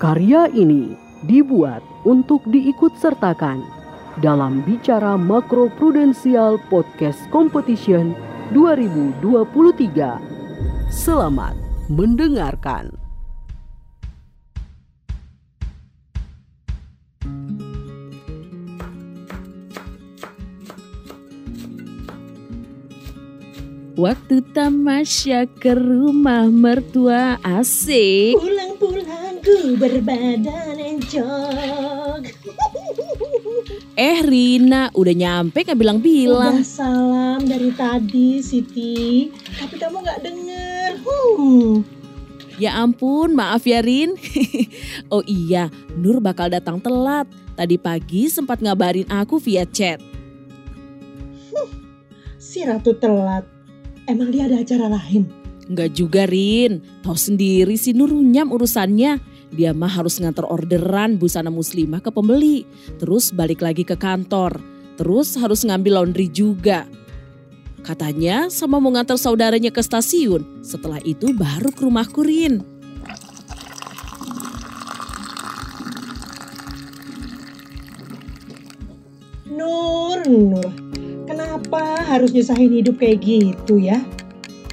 Karya ini dibuat untuk diikut sertakan dalam Bicara Makro Prudensial Podcast Competition 2023. Selamat mendengarkan. Waktu tamasya ke rumah mertua asik Pulang-pulang ku berbadan encok Eh Rina udah nyampe gak bilang-bilang? Udah salam dari tadi Siti. Tapi kamu gak denger. Hmm. Ya ampun maaf ya Rin. Oh iya Nur bakal datang telat. Tadi pagi sempat ngabarin aku via chat. Si Ratu telat. Emang dia ada acara lain? Enggak juga Rin. Tahu sendiri si Nur runyam urusannya dia mah harus ngantar orderan busana muslimah ke pembeli, terus balik lagi ke kantor, terus harus ngambil laundry juga. Katanya sama mau ngantar saudaranya ke stasiun, setelah itu baru ke rumah Kurin. Nur, Nur, kenapa harus nyusahin hidup kayak gitu ya?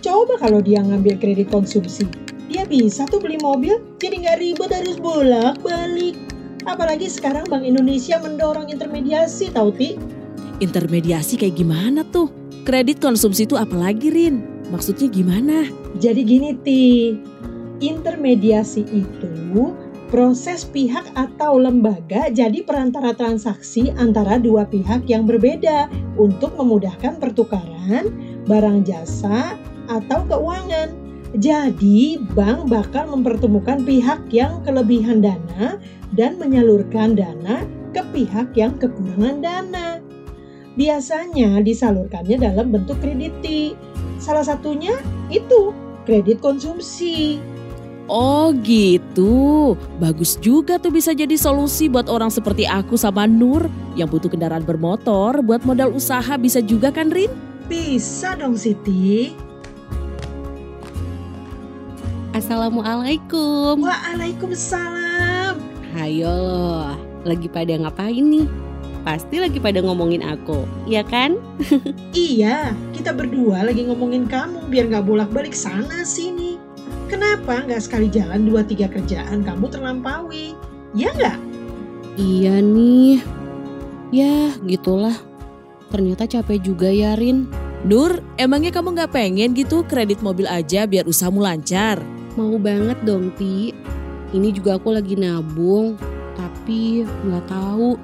Coba kalau dia ngambil kredit konsumsi, dia bisa tuh beli mobil jadi nggak ribet harus bolak balik apalagi sekarang Bank Indonesia mendorong intermediasi tau Ti? Intermediasi kayak gimana tuh? Kredit konsumsi itu apalagi Rin? Maksudnya gimana? Jadi gini Ti. Intermediasi itu proses pihak atau lembaga jadi perantara transaksi antara dua pihak yang berbeda untuk memudahkan pertukaran barang jasa atau keuangan jadi, bank bakal mempertemukan pihak yang kelebihan dana dan menyalurkan dana ke pihak yang kekurangan dana. Biasanya disalurkannya dalam bentuk krediti. Salah satunya itu kredit konsumsi. Oh gitu, bagus juga tuh bisa jadi solusi buat orang seperti aku sama Nur yang butuh kendaraan bermotor buat modal usaha bisa juga kan Rin? Bisa dong Siti. Assalamualaikum. Waalaikumsalam. Hayo loh, lagi pada ngapain nih? Pasti lagi pada ngomongin aku, ya kan? iya, kita berdua lagi ngomongin kamu biar gak bolak-balik sana sini. Kenapa nggak sekali jalan dua tiga kerjaan kamu terlampaui? Ya nggak? Iya nih. Ya, gitulah. Ternyata capek juga ya, Rin. Nur, emangnya kamu nggak pengen gitu kredit mobil aja biar usahamu lancar? Mau banget dong, Ti. Ini juga aku lagi nabung, tapi nggak tahu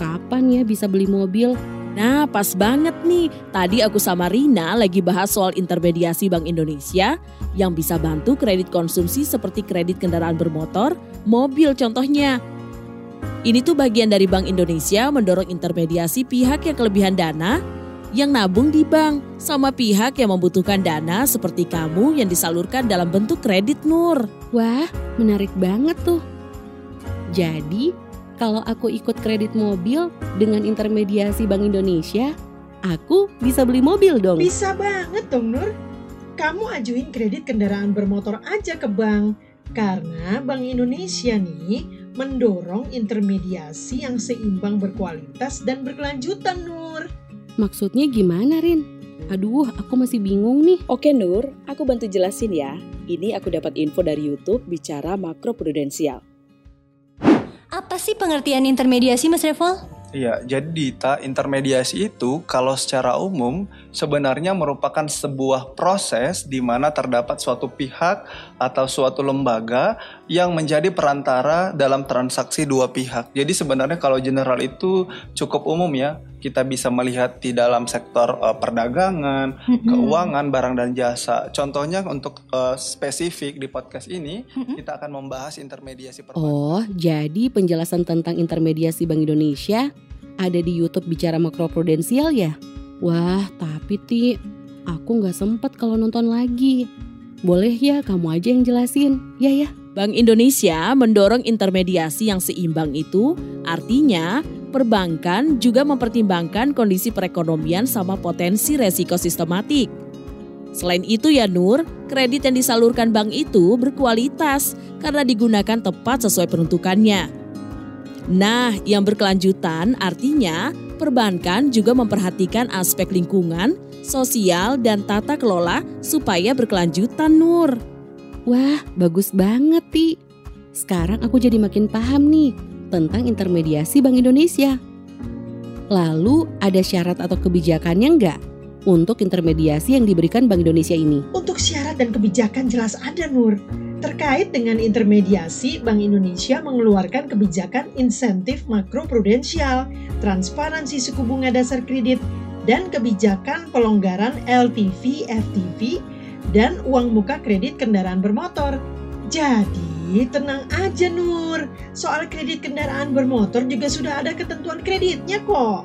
kapan ya bisa beli mobil. Nah, pas banget nih. Tadi aku sama Rina lagi bahas soal intermediasi Bank Indonesia yang bisa bantu kredit konsumsi seperti kredit kendaraan bermotor, mobil contohnya. Ini tuh bagian dari Bank Indonesia mendorong intermediasi pihak yang kelebihan dana yang nabung di bank sama pihak yang membutuhkan dana seperti kamu yang disalurkan dalam bentuk kredit Nur. Wah, menarik banget tuh. Jadi, kalau aku ikut kredit mobil dengan intermediasi Bank Indonesia, aku bisa beli mobil dong. Bisa banget dong Nur. Kamu ajuin kredit kendaraan bermotor aja ke bank. Karena Bank Indonesia nih mendorong intermediasi yang seimbang berkualitas dan berkelanjutan Nur. Maksudnya gimana Rin? Aduh, aku masih bingung nih. Oke Nur, aku bantu jelasin ya. Ini aku dapat info dari YouTube bicara makro prudensial. Apa sih pengertian intermediasi Mas Revol? Iya, jadi Dita, intermediasi itu kalau secara umum sebenarnya merupakan sebuah proses di mana terdapat suatu pihak atau suatu lembaga yang menjadi perantara dalam transaksi dua pihak. Jadi sebenarnya kalau general itu cukup umum ya. Kita bisa melihat di dalam sektor uh, perdagangan, mm-hmm. keuangan, barang dan jasa. Contohnya untuk uh, spesifik di podcast ini mm-hmm. kita akan membahas intermediasi perbankan. Oh, jadi penjelasan tentang intermediasi Bank Indonesia ada di YouTube bicara makroprudensial ya? Wah, tapi Ti, aku nggak sempet kalau nonton lagi. Boleh ya kamu aja yang jelasin, ya ya. Bank Indonesia mendorong intermediasi yang seimbang itu artinya perbankan juga mempertimbangkan kondisi perekonomian sama potensi resiko sistematik. Selain itu ya Nur, kredit yang disalurkan bank itu berkualitas karena digunakan tepat sesuai peruntukannya. Nah, yang berkelanjutan artinya perbankan juga memperhatikan aspek lingkungan, sosial, dan tata kelola supaya berkelanjutan Nur. Wah, bagus banget, Ti. Sekarang aku jadi makin paham nih tentang intermediasi Bank Indonesia. Lalu ada syarat atau kebijakannya nggak untuk intermediasi yang diberikan Bank Indonesia ini? Untuk syarat dan kebijakan jelas ada Nur. Terkait dengan intermediasi, Bank Indonesia mengeluarkan kebijakan insentif makroprudensial, transparansi suku bunga dasar kredit, dan kebijakan pelonggaran LTV, FTV, dan uang muka kredit kendaraan bermotor. Jadi tenang aja Nur, soal kredit kendaraan bermotor juga sudah ada ketentuan kreditnya kok.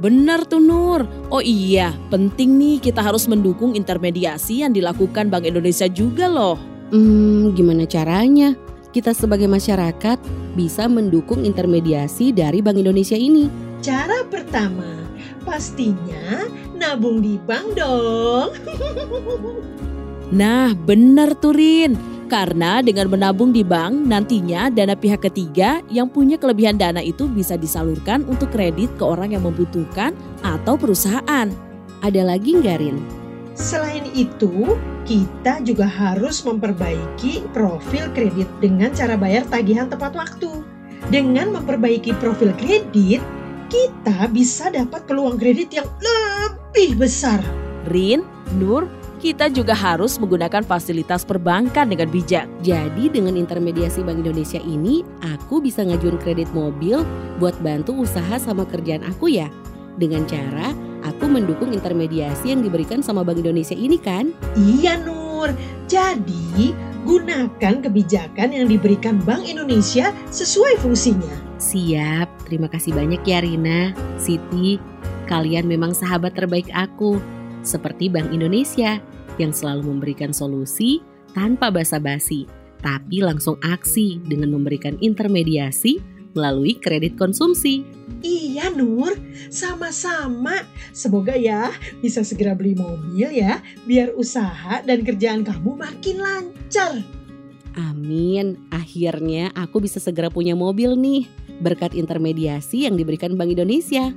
Benar tuh Nur. Oh iya, penting nih kita harus mendukung intermediasi yang dilakukan Bank Indonesia juga loh. Hmm, gimana caranya? Kita sebagai masyarakat bisa mendukung intermediasi dari Bank Indonesia ini. Cara pertama, pastinya nabung di bank dong. Nah, benar Turin. Karena dengan menabung di bank, nantinya dana pihak ketiga yang punya kelebihan dana itu bisa disalurkan untuk kredit ke orang yang membutuhkan atau perusahaan. Ada lagi nggak Rin? Selain itu, kita juga harus memperbaiki profil kredit dengan cara bayar tagihan tepat waktu. Dengan memperbaiki profil kredit, kita bisa dapat peluang kredit yang lebih besar. Rin, Nur, kita juga harus menggunakan fasilitas perbankan dengan bijak. Jadi dengan intermediasi Bank Indonesia ini, aku bisa ngajuin kredit mobil buat bantu usaha sama kerjaan aku ya. Dengan cara aku mendukung intermediasi yang diberikan sama Bank Indonesia ini kan? Iya Nur, jadi gunakan kebijakan yang diberikan Bank Indonesia sesuai fungsinya. Siap, terima kasih banyak ya Rina, Siti. Kalian memang sahabat terbaik aku seperti Bank Indonesia yang selalu memberikan solusi tanpa basa-basi, tapi langsung aksi dengan memberikan intermediasi melalui kredit konsumsi. Iya Nur, sama-sama. Semoga ya bisa segera beli mobil ya, biar usaha dan kerjaan kamu makin lancar. Amin, akhirnya aku bisa segera punya mobil nih berkat intermediasi yang diberikan Bank Indonesia.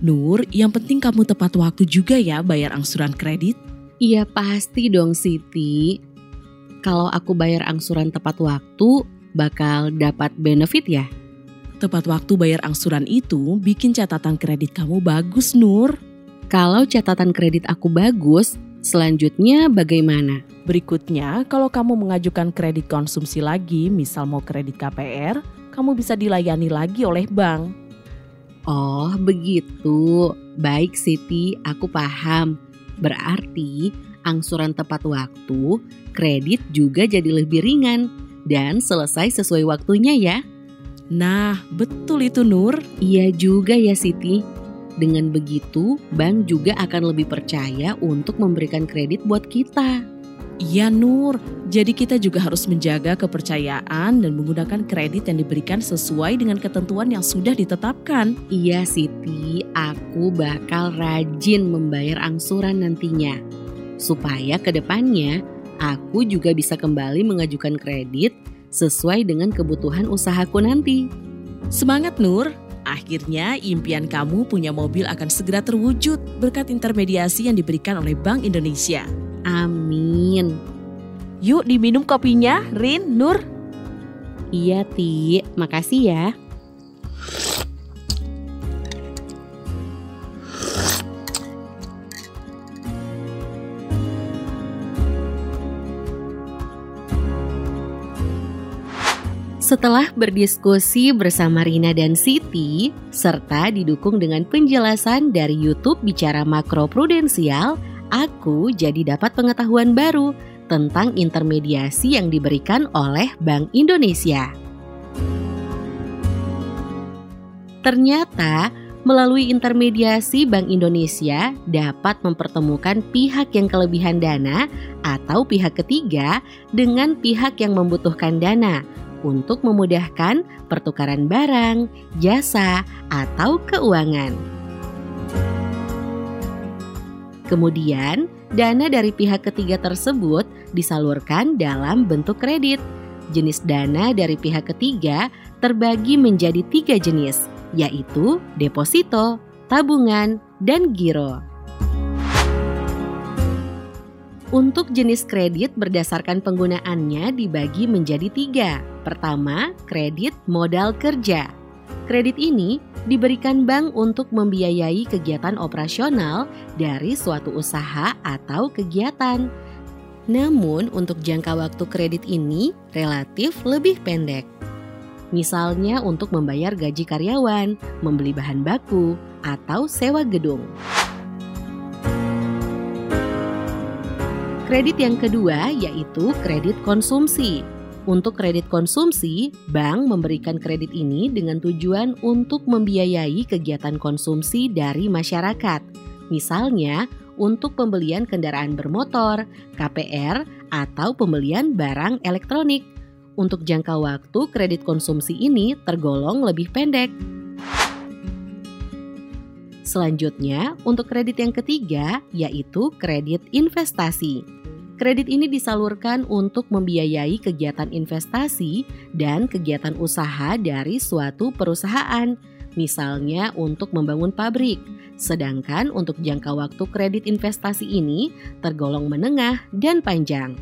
Nur, yang penting kamu tepat waktu juga ya bayar angsuran kredit. Iya pasti dong Siti. Kalau aku bayar angsuran tepat waktu, bakal dapat benefit ya? Tepat waktu bayar angsuran itu bikin catatan kredit kamu bagus, Nur. Kalau catatan kredit aku bagus, selanjutnya bagaimana? Berikutnya, kalau kamu mengajukan kredit konsumsi lagi, misal mau kredit KPR, kamu bisa dilayani lagi oleh bank. Oh, begitu. Baik, Siti, aku paham. Berarti angsuran tepat waktu, kredit juga jadi lebih ringan dan selesai sesuai waktunya ya. Nah, betul itu Nur. Iya juga ya Siti. Dengan begitu, bank juga akan lebih percaya untuk memberikan kredit buat kita. Iya Nur, jadi kita juga harus menjaga kepercayaan dan menggunakan kredit yang diberikan sesuai dengan ketentuan yang sudah ditetapkan. Iya Siti, aku bakal rajin membayar angsuran nantinya. Supaya ke depannya aku juga bisa kembali mengajukan kredit sesuai dengan kebutuhan usahaku nanti. Semangat Nur, akhirnya impian kamu punya mobil akan segera terwujud berkat intermediasi yang diberikan oleh Bank Indonesia. Amin. Yuk diminum kopinya, Rin, Nur. Iya, Ti. Makasih ya. Setelah berdiskusi bersama Rina dan Siti, serta didukung dengan penjelasan dari YouTube Bicara Makro Prudensial, aku jadi dapat pengetahuan baru tentang intermediasi yang diberikan oleh Bank Indonesia. Ternyata, melalui intermediasi Bank Indonesia dapat mempertemukan pihak yang kelebihan dana atau pihak ketiga dengan pihak yang membutuhkan dana untuk memudahkan pertukaran barang, jasa, atau keuangan. Kemudian, dana dari pihak ketiga tersebut disalurkan dalam bentuk kredit. Jenis dana dari pihak ketiga terbagi menjadi tiga jenis, yaitu deposito, tabungan, dan giro. Untuk jenis kredit berdasarkan penggunaannya dibagi menjadi tiga. Pertama, kredit modal kerja. Kredit ini diberikan bank untuk membiayai kegiatan operasional dari suatu usaha atau kegiatan. Namun, untuk jangka waktu kredit ini relatif lebih pendek. Misalnya untuk membayar gaji karyawan, membeli bahan baku, atau sewa gedung. Kredit yang kedua yaitu kredit konsumsi. Untuk kredit konsumsi, bank memberikan kredit ini dengan tujuan untuk membiayai kegiatan konsumsi dari masyarakat. Misalnya, untuk pembelian kendaraan bermotor, KPR, atau pembelian barang elektronik. Untuk jangka waktu kredit konsumsi ini tergolong lebih pendek. Selanjutnya, untuk kredit yang ketiga yaitu kredit investasi. Kredit ini disalurkan untuk membiayai kegiatan investasi dan kegiatan usaha dari suatu perusahaan, misalnya untuk membangun pabrik. Sedangkan untuk jangka waktu kredit investasi ini tergolong menengah dan panjang.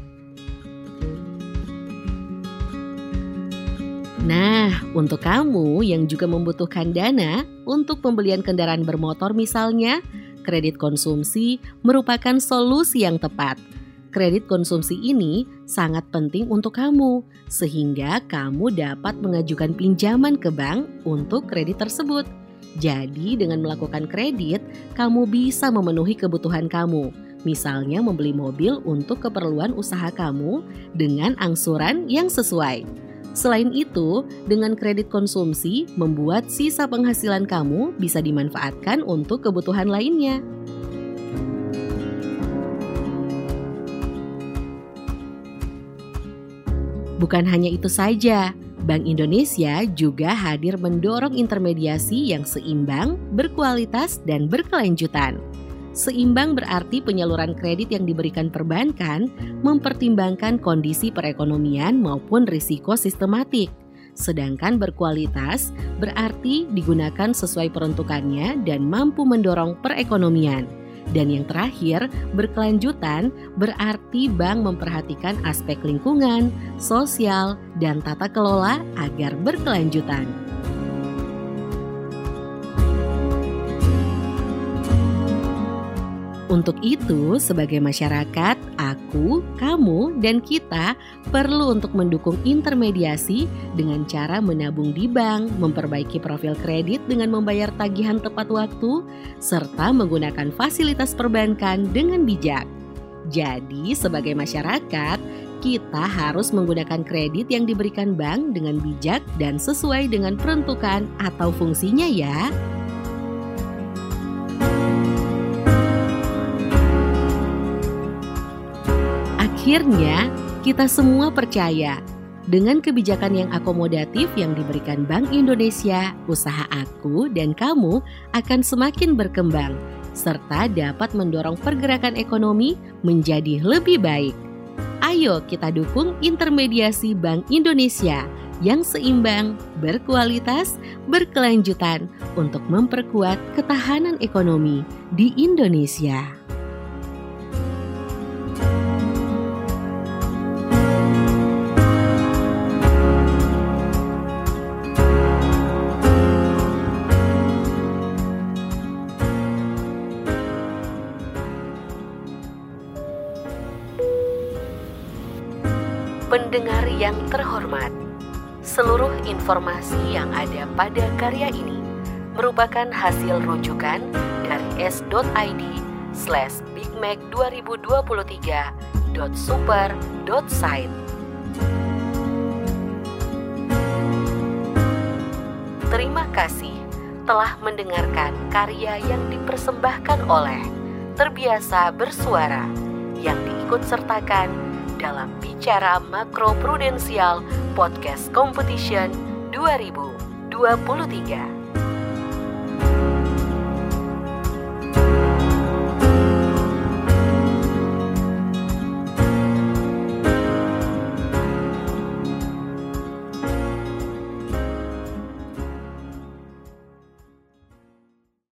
Nah, untuk kamu yang juga membutuhkan dana untuk pembelian kendaraan bermotor misalnya, kredit konsumsi merupakan solusi yang tepat Kredit konsumsi ini sangat penting untuk kamu, sehingga kamu dapat mengajukan pinjaman ke bank untuk kredit tersebut. Jadi, dengan melakukan kredit, kamu bisa memenuhi kebutuhan kamu, misalnya membeli mobil untuk keperluan usaha kamu dengan angsuran yang sesuai. Selain itu, dengan kredit konsumsi, membuat sisa penghasilan kamu bisa dimanfaatkan untuk kebutuhan lainnya. Bukan hanya itu saja, Bank Indonesia juga hadir mendorong intermediasi yang seimbang, berkualitas, dan berkelanjutan. Seimbang berarti penyaluran kredit yang diberikan perbankan mempertimbangkan kondisi perekonomian maupun risiko sistematik. Sedangkan berkualitas berarti digunakan sesuai peruntukannya dan mampu mendorong perekonomian. Dan yang terakhir, berkelanjutan berarti bank memperhatikan aspek lingkungan, sosial, dan tata kelola agar berkelanjutan. Untuk itu, sebagai masyarakat, aku, kamu, dan kita perlu untuk mendukung intermediasi dengan cara menabung di bank, memperbaiki profil kredit dengan membayar tagihan tepat waktu, serta menggunakan fasilitas perbankan dengan bijak. Jadi, sebagai masyarakat, kita harus menggunakan kredit yang diberikan bank dengan bijak dan sesuai dengan peruntukan atau fungsinya, ya. Akhirnya, kita semua percaya dengan kebijakan yang akomodatif yang diberikan Bank Indonesia, usaha aku dan kamu akan semakin berkembang serta dapat mendorong pergerakan ekonomi menjadi lebih baik. Ayo kita dukung intermediasi Bank Indonesia yang seimbang, berkualitas, berkelanjutan untuk memperkuat ketahanan ekonomi di Indonesia. Pendengar yang terhormat, seluruh informasi yang ada pada karya ini merupakan hasil rujukan dari s.id slash bigmac 2023.super.site. Terima kasih telah mendengarkan karya yang dipersembahkan oleh Terbiasa Bersuara yang diikut sertakan dalam Bicara Makro Prudensial Podcast Competition 2023.